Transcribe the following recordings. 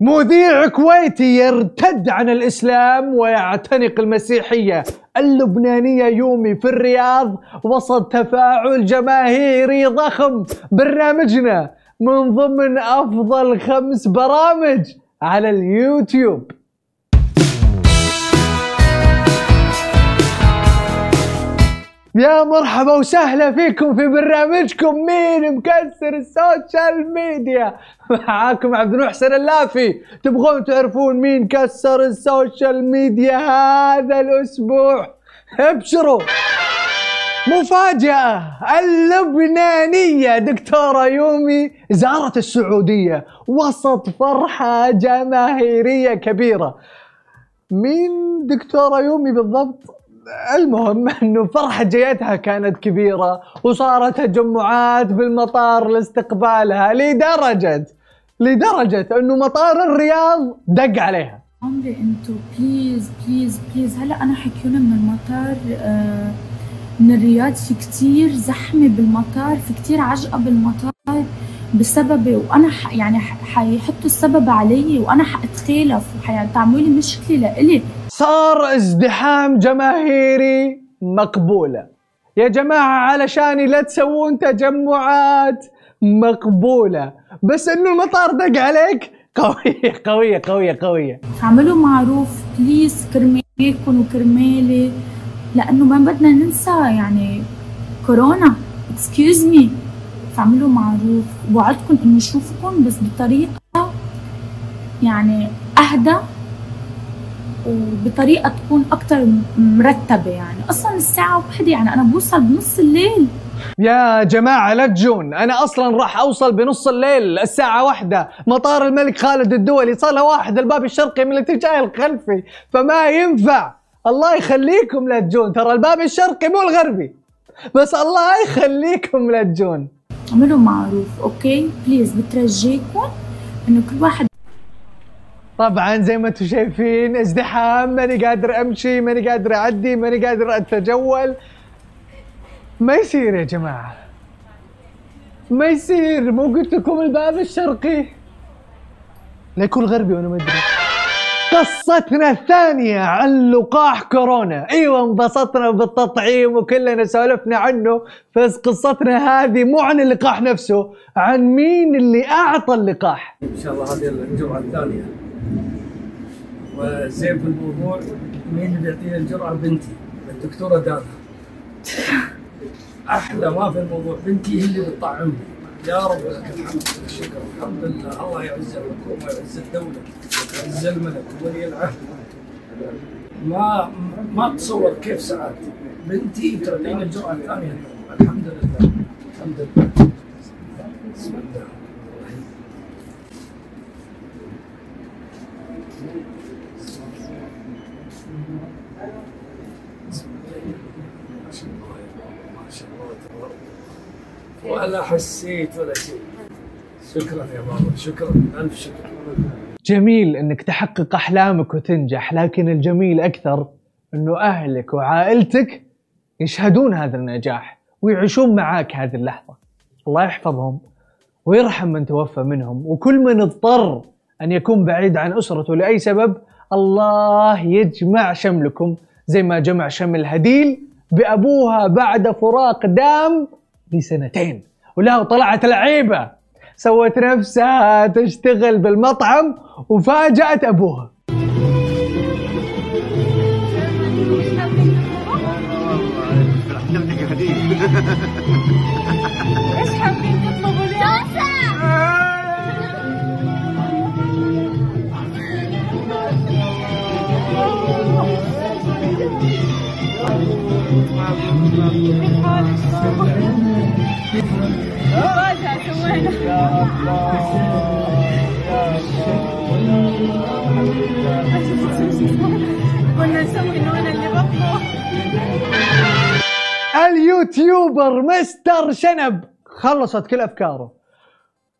مذيع كويتي يرتد عن الإسلام ويعتنق المسيحية اللبنانية يومي في الرياض وسط تفاعل جماهيري ضخم برنامجنا من ضمن أفضل خمس برامج على اليوتيوب. يا مرحبا وسهلا فيكم في برنامجكم مين مكسر ال social media؟ معاكم عبد المحسن اللافي تبغون تعرفون مين كسر ال social media هذا الأسبوع؟ ابشروا. مفاجأة. اللبنانية. دكتورة يومي زارت السعودية. وسط فرحة جماهيرية كبيرة. مين دكتورة يومي بالضبط؟ المهم إنه فرحة جيتها كانت كبيرة وصارت تجمعات بالمطار لاستقبالها لدرجة لدرجة إنه مطار الرياض دق عليها. عمري أنتو please please please هلا أنا حكيونا من المطار آه من الرياض. في كتير زحمة بالمطار في كتير عجقة بالمطار بسببي. وأنا ح يعني حيحطوا السبب علي وأنا حاتخالف وحيعملوا لي مشكلة لإلي. صار ازدحام جماهيري مقبولة. يا جماعة علشان لا تسوون تجمعات مقبولة. بس إنه المطار دق عليك. قوية قوية قوية قوية. اعملوا معروف please كرمالكم وكرمالي لأنه ما بدنا ننسى يعني كورونا. excuse me تعملوا معروف. وعدكم إنه اشوفكم بس بطريقة يعني أهدى. وبطريقة تكون أكثر مرتبة يعني. أصلا الساعة واحدة يعني أنا بوصل بنص الليل. يا جماعة لا تجون. أنا أصلا راح أوصل بنص الليل الساعة واحدة. مطار الملك خالد الدولي صالة واحد الباب الشرقي من الاتجاه الخلفي. فما ينفع. الله يخليكم لا تجون. ترى الباب الشرقي مو الغربي. بس الله يخليكم لا تجون. اعملوا معروف okay؟ please بترجيكم إنه كل واحد طبعا زي ما أنتم شايفين ازدحام ماني قادر أمشي ماني قادر أعدي ماني قادر أتجول. ما يصير يا جماعة. ما يصير. مو قلت لكم الباب الشرقي؟ لا يكون غربي وأنا ما أدري. قصتنا الثانية عن لقاح كورونا. إيوه انبسطنا بالتطعيم وكلنا سولفنا عنه بس قصتنا هذه مو عن اللقاح نفسه عن مين اللي أعطى اللقاح. إن شاء الله هذه الجرعة الثانية. وزين في الموضوع مين اللي بيعطيني الجرعة؟ بنتي الدكتورة دانا. أحلى ما في الموضوع بنتي هي اللي بتطعمني. يا رب لك الحمد والشكر الحمد لله. الله يعز الحكومة ويعز الدولة. ويعز الملك وولي العهد. ما ما تصور كيف سعادتي بنتي تعطيني الجرعه الثانية. الحمد لله. الحمد لله. بسم الله. ولا حسيت ولا شيء. شكرا يا بابا. شكرا. ألف شكر. جميل إنك تحقق أحلامك وتنجح لكن الجميل أكثر إنه أهلك وعائلتك يشهدون هذا النجاح ويعيشون معاك هذه اللحظة. الله يحفظهم ويرحم من توفى منهم وكل من اضطر أن يكون بعيد عن أسرته لأي سبب الله يجمع شملكم زي ما جمع شمل هديل بأبوها بعد فراق دام لسنتين ولا طلعت لعيبة. سوت نفسها تشتغل بالمطعم وفاجأت أبوها إيش حابين تطلبوا اليوم؟ مفاجأة اليوتيوبر مستر شنب. خلصت كل أفكاره.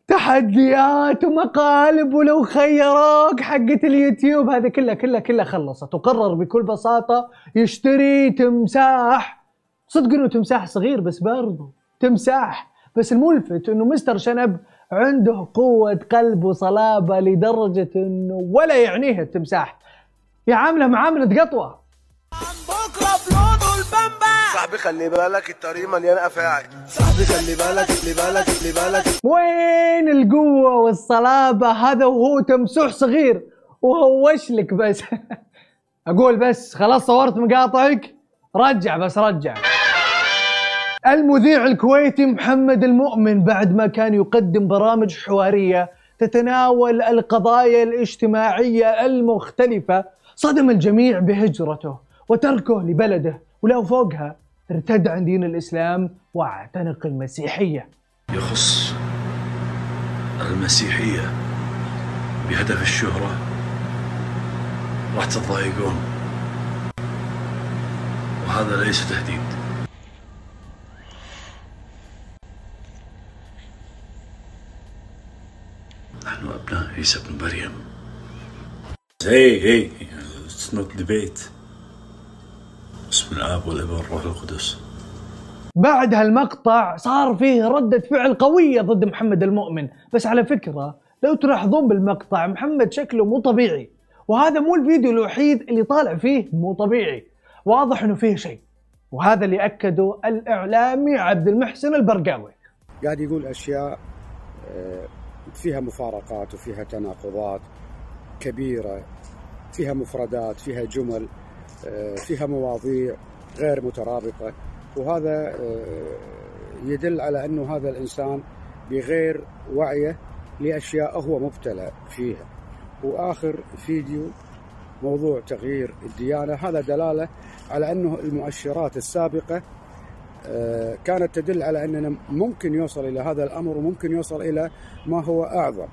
تحديات ومقالب ولو خيروك حقة اليوتيوب. هذه كلها كلها كلها خلصت. وقرر بكل بساطة يشتري تمساح. صدق إنه تمساح صغير بس برضه تمساح. بس الملفت إنه مستر شنب عنده قوة قلب وصلابة لدرجة إنه ولا يعنيه التمساح. يعامله معاملة قطوة. صاحبي خلي بالك الطريق مليان أفاعي. صاحبي خلي بالك خلي بالك خلي بالك. وين القوة والصلابة؟ هذا وهو تمسوح صغير. وهوش لك بس. أقول بس خلاص صورت مقاطعك؟ رجع بس رجع. المذيع الكويتي محمد المؤمن بعد ما كان يقدم برامج حوارية تتناول القضايا الاجتماعية المختلفة صدم الجميع بهجرته وتركه لبلده ولو فوقها ارتد عن دين الإسلام واعتنق المسيحية. يخص المسيحية بهدف الشهرة. راح تتضايقون. وهذا ليس تهديد. عيسى بن مريم. Hey, hey, it's not debate. بسم الآب والابن والروح القدس. بعد هالمقطع صار فيه ردة فعل قوية ضد محمد المؤمن. بس على فكرة لو تلاحظون بالمقطع محمد شكله مو طبيعي. وهذا مو الفيديو الوحيد اللي طالع فيه مو طبيعي. واضح إنه فيه شيء. وهذا اللي أكده الإعلامي عبد المحسن البرقاوي. قاعد يقول أشياء آه، فيها مفارقات وفيها تناقضات كبيرة فيها مفردات فيها جمل آه، فيها مواضيع غير مترابطة. وهذا آه، يدل على أنه هذا الإنسان بغير وعيه لأشياء هو مبتلى فيها. وآخر فيديو موضوع تغيير الديانة. هذا دلالة على أنه المؤشرات السابقة آه، كانت تدل على أننا ممكن يوصل إلى هذا الأمر وممكن يوصل إلى ما هو أعظم.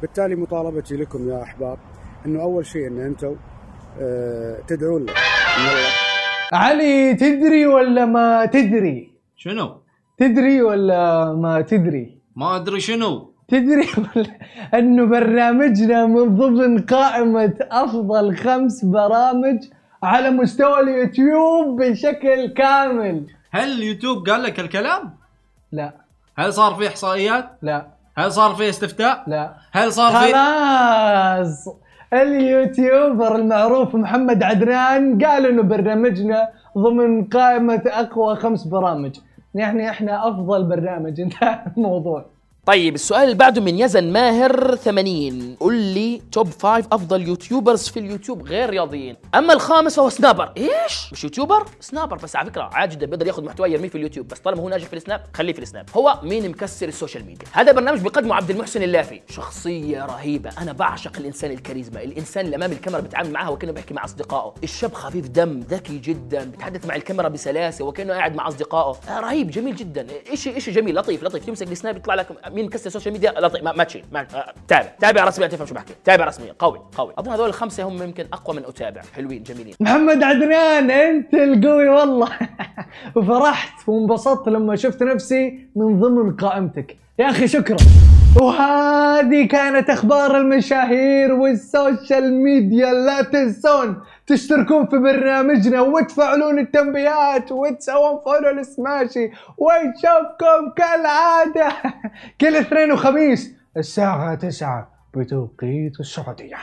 بالتالي مطالبتي لكم يا أحباب أنه أول شيء أن أنتم آه، تدعون الله علي تدري ولا ما تدري؟ شنو؟ تدري ولا ما تدري؟ ما أدري شنو. تدري أنه برنامجنا من ضمن قائمة أفضل خمس برامج على مستوى اليوتيوب بشكل كامل. هل اليوتيوب قال لك الكلام؟ لا هل صار في إحصائيات؟ لا هل صار في استفتاء؟ لا هل صار في خلاص اليوتيوبر المعروف محمد عدنان قال إنه برنامجنا ضمن قائمة أقوى خمس برامج يعني إحنا أفضل برنامج انتهى الموضوع طيب السؤال اللي بعده من يزن ماهر 80 قول لي top five أفضل YouTubers في اليوتيوب غير رياضيين. أما الخامس فهو snapper. إيش؟ مش YouTuber snapper. بس على فكرة عادي جدا بيقدر ياخذ محتوى يرميه في اليوتيوب. بس طالما هو ناجح في السناب خليه في السناب. هو مين مكسر ال social media؟ هذا برنامج بيقدمه عبد المحسن اللافي. شخصية رهيبة. أنا بعشق الإنسان الكاريزما. الإنسان اللي امام الكاميرا بيتعامل معها وكأنه بيحكي مع أصدقائه. الشاب خفيف دم ذكي جدا. بيتحدث مع الكاميرا بسلاسة وكأنه قاعد مع أصدقائه. آه رهيب جميل جدا. شيء شيء جميل لطيف لطيف. تمسك السناب يطلع لك مين مكسر ال social media لطيف ما, تشيل ما آه، تابع تابع رسميا تفهم شو بحكي تابع رسميا قوي قوي. أظن هذول الخمسة هم يمكن أقوى من أتابع حلوين جميلين. محمد عدنان أنت القوي والله. وفرحت وانبسطت لما شفت نفسي من ضمن قائمتك. يا أخي شكرا. وهذه كانت أخبار المشاهير وال social media. لا تنسون تشتركون في برنامجنا وتفعلون التنبيهات وتسوون follow لسماشي ونشوفكم كالعادة. كل اثنين وخميس الساعة 9 بتوقيت السعودية.